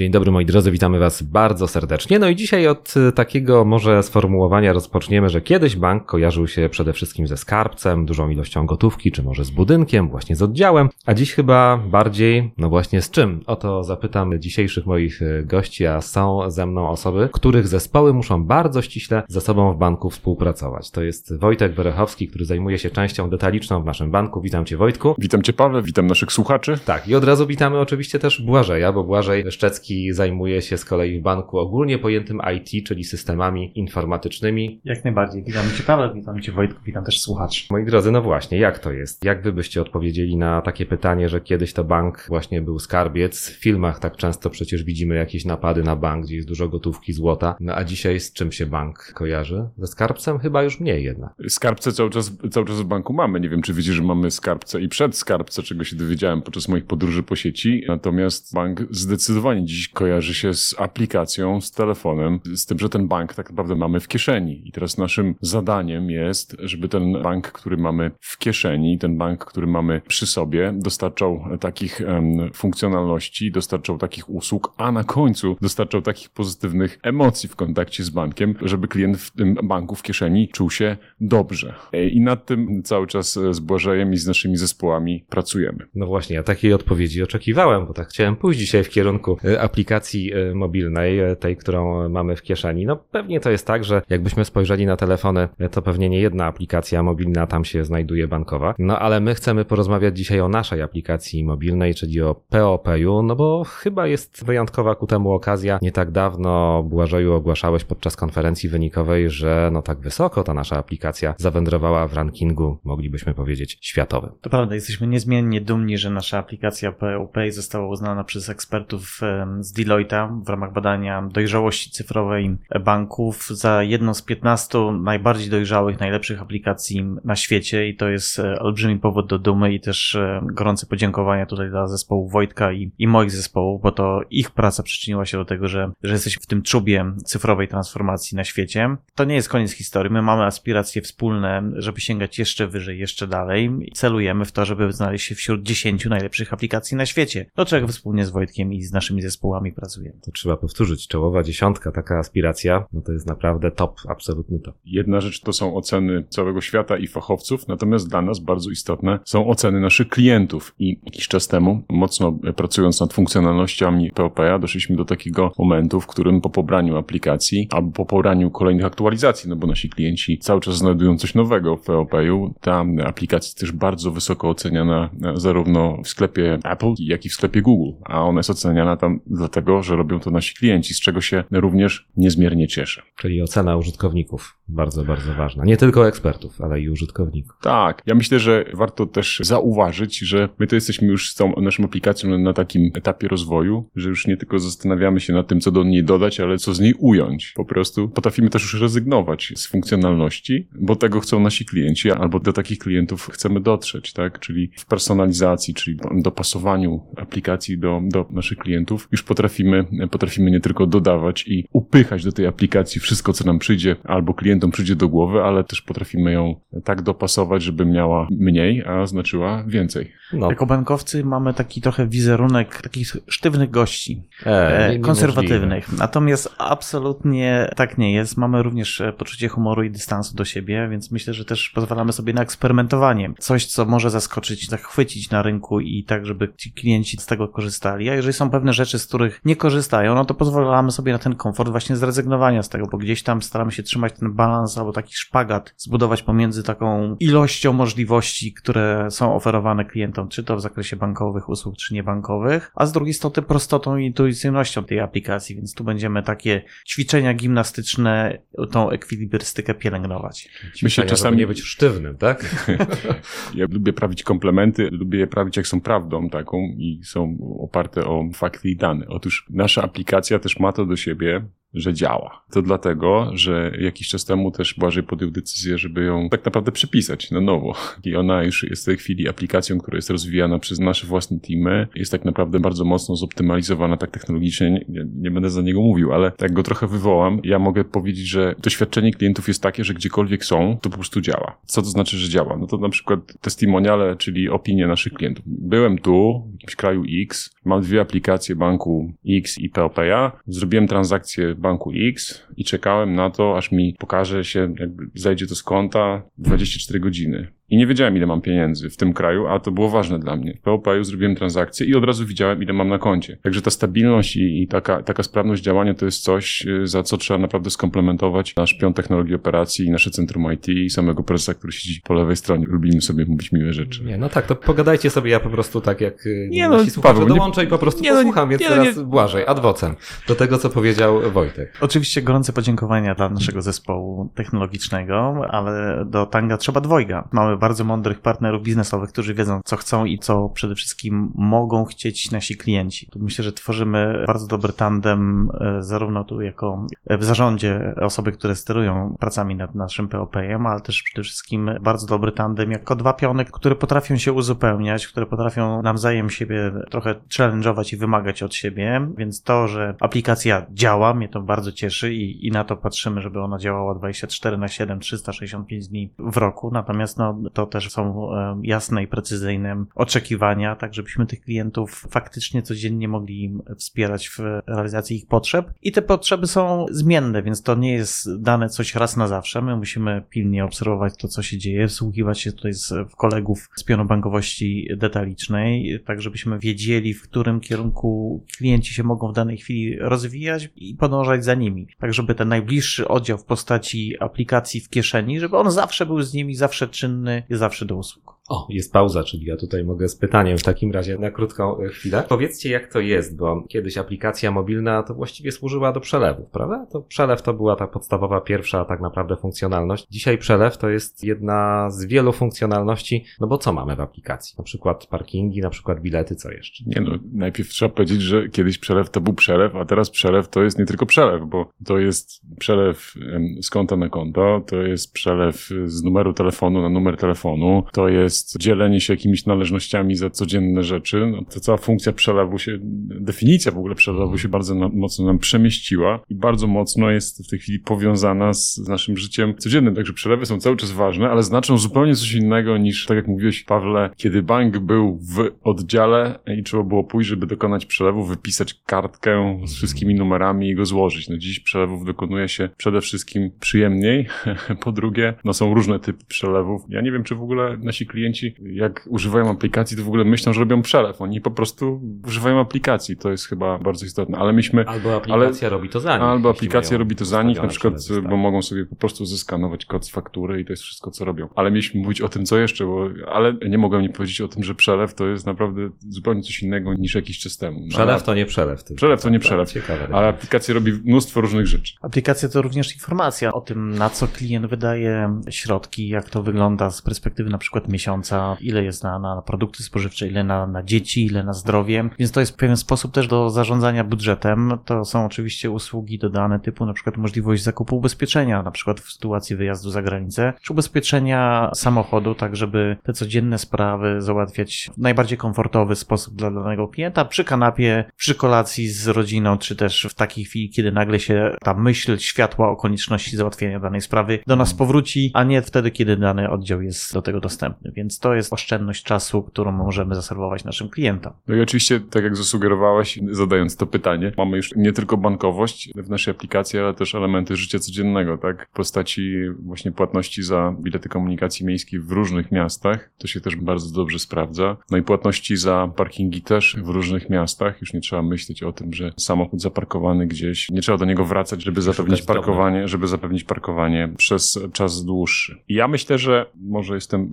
Dzień dobry moi drodzy, witamy Was bardzo serdecznie. No i dzisiaj od y, takiego może sformułowania rozpoczniemy, że kiedyś bank kojarzył się przede wszystkim ze skarbcem, dużą ilością gotówki, czy może z budynkiem, właśnie z oddziałem, a dziś chyba bardziej, no właśnie z czym? O to zapytam dzisiejszych moich y, gości, a są ze mną osoby, których zespoły muszą bardzo ściśle ze sobą w banku współpracować. To jest Wojtek Werechowski, który zajmuje się częścią detaliczną w naszym banku. Witam Cię Wojtku. Witam Cię Paweł, witam naszych słuchaczy. Tak, i od razu witamy oczywiście też Błażeja, bo Błażej Szczecki zajmuje się z kolei w banku ogólnie pojętym IT, czyli systemami informatycznymi. Jak najbardziej. Witam Cię Paweł, witam Cię Wojtku, witam też słuchaczy. Moi drodzy, no właśnie, jak to jest? Jak wy byście odpowiedzieli na takie pytanie, że kiedyś to bank właśnie był skarbiec? W filmach tak często przecież widzimy jakieś napady na bank, gdzie jest dużo gotówki, złota. No a dzisiaj z czym się bank kojarzy? Ze skarbcem chyba już mniej jednak. Skarbce cały czas, cały czas w banku mamy. Nie wiem, czy wiecie, że mamy skarbce i przed skarbce, czego się dowiedziałem podczas moich podróży po sieci. Natomiast bank zdecydowanie dziś kojarzy się z aplikacją, z telefonem, z tym, że ten bank tak naprawdę mamy w kieszeni. I teraz naszym zadaniem jest, żeby ten bank, który mamy w kieszeni, ten bank, który mamy przy sobie, dostarczał takich um, funkcjonalności, dostarczał takich usług, a na końcu dostarczał takich pozytywnych emocji w kontakcie z bankiem, żeby klient w tym banku w kieszeni czuł się dobrze. I nad tym cały czas z Błażejem i z naszymi zespołami pracujemy. No właśnie, ja takiej odpowiedzi oczekiwałem, bo tak chciałem pójść dzisiaj w kierunku e, aplikacji e, mobilnej, e, tej, którą mamy w kieszeni. No pewnie to jest tak, że jakbyśmy spojrzeli na telefony, to pewnie nie jedna aplikacja mobilna tam się znajduje bankowa. No ale my chcemy porozmawiać dzisiaj o naszej aplikacji mobilnej, czyli o POP-u, no bo chyba jest wyjątkowa ku temu okazja. Nie tak dawno, Błażeju, ogłaszałeś podczas konferencji wynikowej, że no tak wysoko ta nasza aplikacja zawędrowała w rankingu, moglibyśmy powiedzieć, światowym. To prawda, jesteśmy niezmiennie dumni, że nasza aplikacja POP została uznana przez ekspertów z Deloitte'a w ramach badania dojrzałości cyfrowej banków za jedną z 15 najbardziej dojrzałych, najlepszych aplikacji na świecie i to jest e, olbrzymi powód do dumy i też e, gorące podziękowania tutaj dla zespołu Wojtka i, i moich zespołów, bo to ich praca przyczyniła się do tego, że, że jesteśmy w tym czubie cyfrowej transformacji na świecie. To nie jest koniec historii. My mamy aspiracje wspólne, żeby sięgać jeszcze wyżej, jeszcze dalej i celujemy w to, żeby znaleźć się wśród 10 najlepszych aplikacji na świecie, do czego wspólnie z Wojtkiem i z naszymi zespołami pracujemy. To trzeba powtórzyć. Czołowa dziesiątka, taka aspiracja, no to jest naprawdę top, absolutny top. Jedna rzecz to są oceny całego świata i fachowców, natomiast dla nas bardzo istotne są oceny naszych klientów. I jakiś czas temu, mocno pracując nad funkcjonalnościami POP-a, doszliśmy do takiego momentu, w którym po pobraniu aplikacji albo po pobraniu kolejnych aktualizacji, no bo nasi klienci cały czas znajdują coś nowego w POP-u, ta aplikacja jest też bardzo wysoko oceniana zarówno w sklepie Apple, jak i w sklepie Google, a ona jest oceniana tam dlatego, że robią to nasi klienci, z czego się również niezmiernie cieszę. Czyli ocena użytkowników, bardzo, bardzo ważna. Nie tylko ekspertów, ale i użytkowników. Tak, ja myślę, że warto też zauważyć, że my to jesteśmy już z tą naszą aplikacją na takim etapie rozwoju, że już nie tylko zastanawiamy się nad tym, co do niej dodać, ale co z niej ująć. Po prostu potrafimy też już rezygnować z funkcjonalności, bo tego chcą nasi klienci, albo do takich klientów chcemy dotrzeć, tak? Czyli w personalizacji, czyli dopasowaniu aplikacji do, do naszych klientów, już potrafimy, potrafimy nie tylko dodawać i upychać do tej aplikacji wszystko, co nam przyjdzie, albo klientom przyjdzie do głowy, ale też potrafimy ją tak dopasować, żeby miała mniej, a znaczyła więcej. No. Jako bankowcy mamy taki trochę wizerunek takich sztywnych gości, e, konserwatywnych. Natomiast absolutnie tak nie jest. Mamy również e, poczucie humoru i dystansu do siebie, więc myślę, że też pozwalamy sobie na eksperymentowanie. Coś, co może zaskoczyć, zachwycić na rynku i tak, żeby ci klienci z tego korzystali. A jeżeli są pewne rzeczy, z których nie korzystają, no to pozwalamy sobie na ten komfort właśnie zrezygnowania z tego, bo gdzieś tam staramy się trzymać ten balans albo taki szpagat zbudować pomiędzy taką ilością możliwości, które są oferowane klientom, czy to w zakresie bankowych usług, czy niebankowych, a z drugiej strony prostotą i intuicyjnością tej aplikacji, więc tu będziemy takie ćwiczenia gimnastyczne, tą ekwilibrystykę pielęgnować. Myślę, czasami nie być sztywnym, tak? ja lubię prawić komplementy, lubię je prawić jak są prawdą taką i są oparte o fakty i dane. Otóż nasza aplikacja też ma to do siebie, że działa. To dlatego, że jakiś czas temu też Błażej podjął decyzję, żeby ją tak naprawdę przepisać na nowo. I ona już jest w tej chwili aplikacją, która jest rozwijana przez nasze własne teamy. Jest tak naprawdę bardzo mocno zoptymalizowana tak technologicznie. Nie, nie będę za niego mówił, ale tak go trochę wywołam. Ja mogę powiedzieć, że doświadczenie klientów jest takie, że gdziekolwiek są, to po prostu działa. Co to znaczy, że działa? No to na przykład testimoniale, czyli opinie naszych klientów. Byłem tu, w jakimś kraju X, mam dwie aplikacje banku X i POPA, zrobiłem transakcję banku X i czekałem na to, aż mi pokaże się, jakby zajdzie to z konta 24 godziny. I nie wiedziałem, ile mam pieniędzy w tym kraju, a to było ważne dla mnie. W POPayu zrobiłem transakcję i od razu widziałem, ile mam na koncie. Także ta stabilność i, i taka, taka sprawność działania to jest coś, y, za co trzeba naprawdę skomplementować nasz piąt technologii operacji i nasze centrum IT i samego prezesa, który siedzi po lewej stronie. Lubimy sobie mówić miłe rzeczy. Nie, no tak, to pogadajcie sobie, ja po prostu tak jak y, nie, no, nasi słuchacze Paweł, dołączę nie, i po prostu nie, posłucham, nie, więc nie, teraz nie. Błażej, adwocem do tego, co powiedział Wojtek. Oczywiście gorące podziękowania dla naszego zespołu technologicznego, ale do Tanga trzeba dwojga. Mamy bardzo mądrych partnerów biznesowych, którzy wiedzą, co chcą i co przede wszystkim mogą chcieć nasi klienci. Tu myślę, że tworzymy bardzo dobry tandem, e, zarówno tu jako e, w zarządzie osoby, które sterują pracami nad naszym POP-em, ale też przede wszystkim bardzo dobry tandem jako dwa piony, które potrafią się uzupełniać, które potrafią nawzajem siebie trochę challenge'ować i wymagać od siebie, więc to, że aplikacja działa, mnie to bardzo cieszy i, i na to patrzymy, żeby ona działała 24 na 7, 365 dni w roku, natomiast no, to też są jasne i precyzyjne oczekiwania, tak żebyśmy tych klientów faktycznie codziennie mogli wspierać w realizacji ich potrzeb. I te potrzeby są zmienne, więc to nie jest dane coś raz na zawsze. My musimy pilnie obserwować to, co się dzieje, wsłuchiwać się tutaj w kolegów z pionu bankowości detalicznej, tak żebyśmy wiedzieli, w którym kierunku klienci się mogą w danej chwili rozwijać i podążać za nimi. Tak, żeby ten najbliższy oddział w postaci aplikacji w kieszeni, żeby on zawsze był z nimi, zawsze czynny i zawsze do usług. O, jest pauza, czyli ja tutaj mogę z pytaniem w takim razie na krótką e, chwilę. Powiedzcie, jak to jest, bo kiedyś aplikacja mobilna to właściwie służyła do przelewów, prawda? To przelew to była ta podstawowa, pierwsza tak naprawdę funkcjonalność. Dzisiaj przelew to jest jedna z wielu funkcjonalności, no bo co mamy w aplikacji? Na przykład parkingi, na przykład bilety, co jeszcze? Nie no, najpierw trzeba powiedzieć, że kiedyś przelew to był przelew, a teraz przelew to jest nie tylko przelew, bo to jest przelew z konta na konto, to jest przelew z numeru telefonu na numer telefonu, to jest jest dzielenie się jakimiś należnościami za codzienne rzeczy. No, to cała funkcja przelewu się, definicja w ogóle przelewu się bardzo na, mocno nam przemieściła i bardzo mocno jest w tej chwili powiązana z, z naszym życiem codziennym. Także przelewy są cały czas ważne, ale znaczą zupełnie coś innego niż, tak jak mówiłeś, Pawle, kiedy bank był w oddziale i trzeba było pójść, żeby dokonać przelewu, wypisać kartkę z wszystkimi numerami i go złożyć. No dziś przelewów dokonuje się przede wszystkim przyjemniej. po drugie, no są różne typy przelewów. Ja nie wiem, czy w ogóle nasi klienci klienci, jak używają aplikacji, to w ogóle myślą, że robią przelew. Oni po prostu używają aplikacji. To jest chyba bardzo istotne. Ale myśmy. Albo aplikacja ale, robi to za nich. Albo aplikacja robi to za nich, na przykład, bo mogą sobie po prostu zeskanować kod z faktury i to jest wszystko, co robią. Ale mieliśmy mówić o tym, co jeszcze, bo, ale nie mogłem nie powiedzieć o tym, że przelew to jest naprawdę zupełnie coś innego niż jakiś czas temu. No, przelew to nie przelew. Tylko. Przelew to nie przelew. Ciekawe. Ale aplikacja robi mnóstwo różnych rzeczy. Aplikacja to również informacja o tym, na co klient wydaje środki, jak to wygląda z perspektywy na przykład miesiąca ile jest na, na produkty spożywcze, ile na, na dzieci, ile na zdrowie. Więc to jest pewien sposób też do zarządzania budżetem. To są oczywiście usługi dodane typu na przykład możliwość zakupu ubezpieczenia, na przykład w sytuacji wyjazdu za granicę, czy ubezpieczenia samochodu, tak żeby te codzienne sprawy załatwiać w najbardziej komfortowy sposób dla danego klienta, przy kanapie, przy kolacji z rodziną, czy też w takiej chwili, kiedy nagle się ta myśl światła o konieczności załatwienia danej sprawy do nas powróci, a nie wtedy, kiedy dany oddział jest do tego dostępny. Więc to jest oszczędność czasu, którą możemy zaserwować naszym klientom. No i oczywiście, tak jak zasugerowałeś, zadając to pytanie, mamy już nie tylko bankowość w naszej aplikacji, ale też elementy życia codziennego, tak? W postaci właśnie płatności za bilety komunikacji miejskiej w różnych miastach. To się też bardzo dobrze sprawdza. No i płatności za parkingi też w różnych miastach. Już nie trzeba myśleć o tym, że samochód zaparkowany gdzieś, nie trzeba do niego wracać, żeby zapewnić parkowanie, żeby zapewnić parkowanie przez czas dłuższy. I ja myślę, że może jestem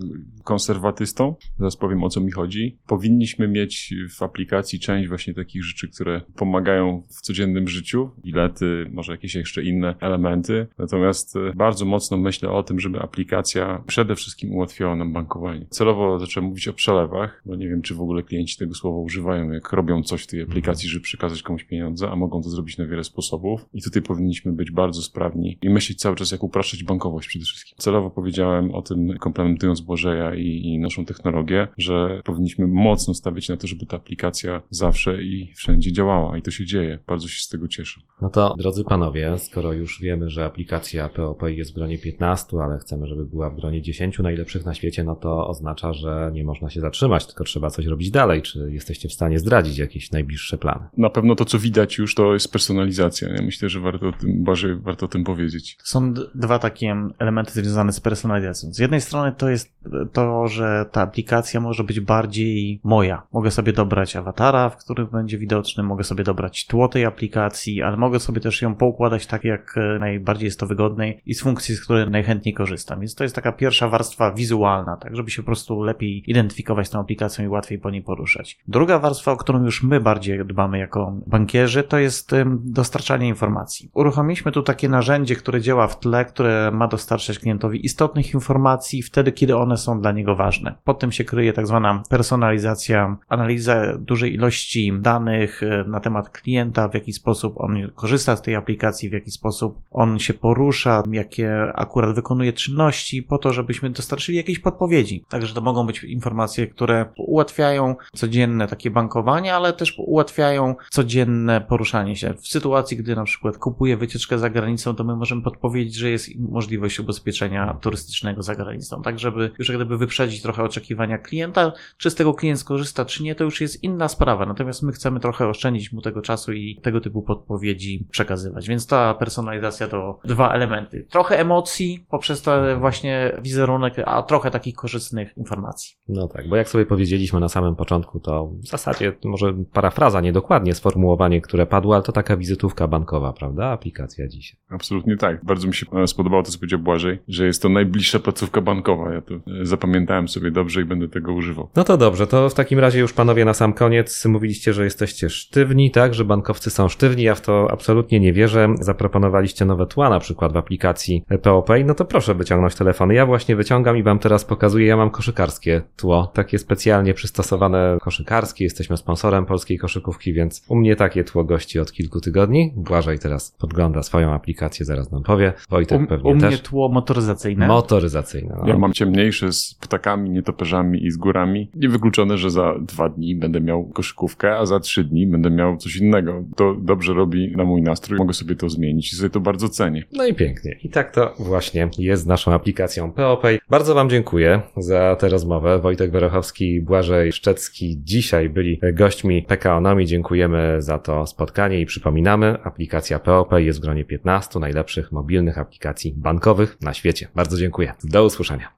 konserwatystą. Zaraz powiem o co mi chodzi. Powinniśmy mieć w aplikacji część właśnie takich rzeczy, które pomagają w codziennym życiu, bilety, może jakieś jeszcze inne elementy. Natomiast e, bardzo mocno myślę o tym, żeby aplikacja przede wszystkim ułatwiała nam bankowanie. Celowo zacząłem mówić o przelewach, bo nie wiem, czy w ogóle klienci tego słowa używają, jak robią coś w tej aplikacji, żeby przekazać komuś pieniądze, a mogą to zrobić na wiele sposobów. I tutaj powinniśmy być bardzo sprawni i myśleć cały czas, jak upraszczać bankowość przede wszystkim. Celowo powiedziałem o tym, komplementując Błażeja i, i naszą technologię, że powinniśmy mocno stawiać na to, żeby ta aplikacja zawsze i wszędzie działała. I to się dzieje. Bardzo się z tego cieszę. No to, drodzy panowie, skoro już wiemy, że aplikacja POP jest w gronie 15, ale chcemy, żeby była w gronie 10 najlepszych na świecie, no to oznacza, że nie można się zatrzymać, tylko trzeba coś robić dalej. Czy jesteście w stanie zdradzić jakieś najbliższe plany? Na pewno to, co widać już, to jest personalizacja. Ja myślę, że warto o tym, warto o tym powiedzieć. Są dwa takie elementy związane z personalizacją. Z jednej strony to jest to, że ta aplikacja może być bardziej moja. Mogę sobie dobrać awatara, w którym będzie widoczny, mogę sobie dobrać tło tej aplikacji, ale mogę sobie też ją poukładać tak, jak najbardziej jest to wygodne i z funkcji, z której najchętniej korzystam. Więc to jest taka pierwsza warstwa wizualna, tak, żeby się po prostu lepiej identyfikować z tą aplikacją i łatwiej po niej poruszać. Druga warstwa, o którą już my bardziej dbamy jako bankierzy, to jest dostarczanie informacji. Uruchomiliśmy tu takie narzędzie, które działa w tle, które ma dostarczać klientowi istotnych informacji wtedy, kiedy one są dla niego ważne. Pod tym się kryje tak zwana personalizacja, analiza dużej ilości danych e, na temat klienta, w jaki sposób on korzysta z tej aplikacji, w jaki sposób on się porusza, jakie akurat wykonuje czynności, po to, żebyśmy dostarczyli jakieś podpowiedzi. Także to mogą być informacje, które ułatwiają codzienne takie bankowanie, ale też ułatwiają codzienne poruszanie się. W sytuacji, gdy na przykład kupuję wycieczkę za granicą, to my możemy podpowiedzieć, że jest możliwość ubezpieczenia turystycznego za granicą, tak żeby już gdyby wyprzedzić trochę oczekiwania klienta, czy z tego klient skorzysta, czy nie, to już jest inna sprawa. Natomiast my chcemy trochę oszczędzić mu tego czasu i tego typu podpowiedzi przekazywać. Więc ta personalizacja to dwa elementy. Trochę emocji poprzez ten właśnie wizerunek, a trochę takich korzystnych informacji. No tak, bo jak sobie powiedzieliśmy na samym początku, to w zasadzie może parafraza, niedokładnie sformułowanie, które padło, ale to taka wizytówka bankowa, prawda? Aplikacja dzisiaj. Absolutnie tak. Bardzo mi się spodobało to, co powiedział Błażej, że jest to najbliższa placówka bankowa. Ja to e, zapamiętałem sobie dobrze i będę tego używał. No to dobrze, to w takim razie już panowie na sam koniec mówiliście, że jesteście sztywni, tak, że bankowcy są sztywni, ja w to absolutnie nie wierzę. Zaproponowaliście nowe tła na przykład w aplikacji POP, no to proszę wyciągnąć telefony. Ja właśnie wyciągam i wam teraz pokazuję, ja mam koszykarskie tło, takie specjalnie przystosowane koszykarskie, jesteśmy sponsorem polskiej koszykówki, więc u mnie takie tło gości od kilku tygodni. Błażej teraz podgląda swoją aplikację, zaraz nam powie. Wojtek u, pewnie u mnie też. tło motoryzacyjne. Motoryzacyjne. No. Ja mam ciemniejsze z ptakami, nietoperzami i z górami. Niewykluczone, że za dwa dni będę miał koszykówkę, a za trzy dni będę miał coś innego. To dobrze robi na mój nastrój. Mogę sobie to zmienić i sobie to bardzo cenię. No i pięknie. I tak to właśnie jest naszą aplikacją POPay. Bardzo Wam dziękuję za tę rozmowę. Wojtek Werochowski i Błażej Szczecki dzisiaj byli gośćmi PKONOMI. Dziękujemy za to spotkanie i przypominamy, aplikacja POPay jest w gronie 15 najlepszych mobilnych aplikacji bankowych na świecie. Bardzo dziękuję. Do usłyszenia.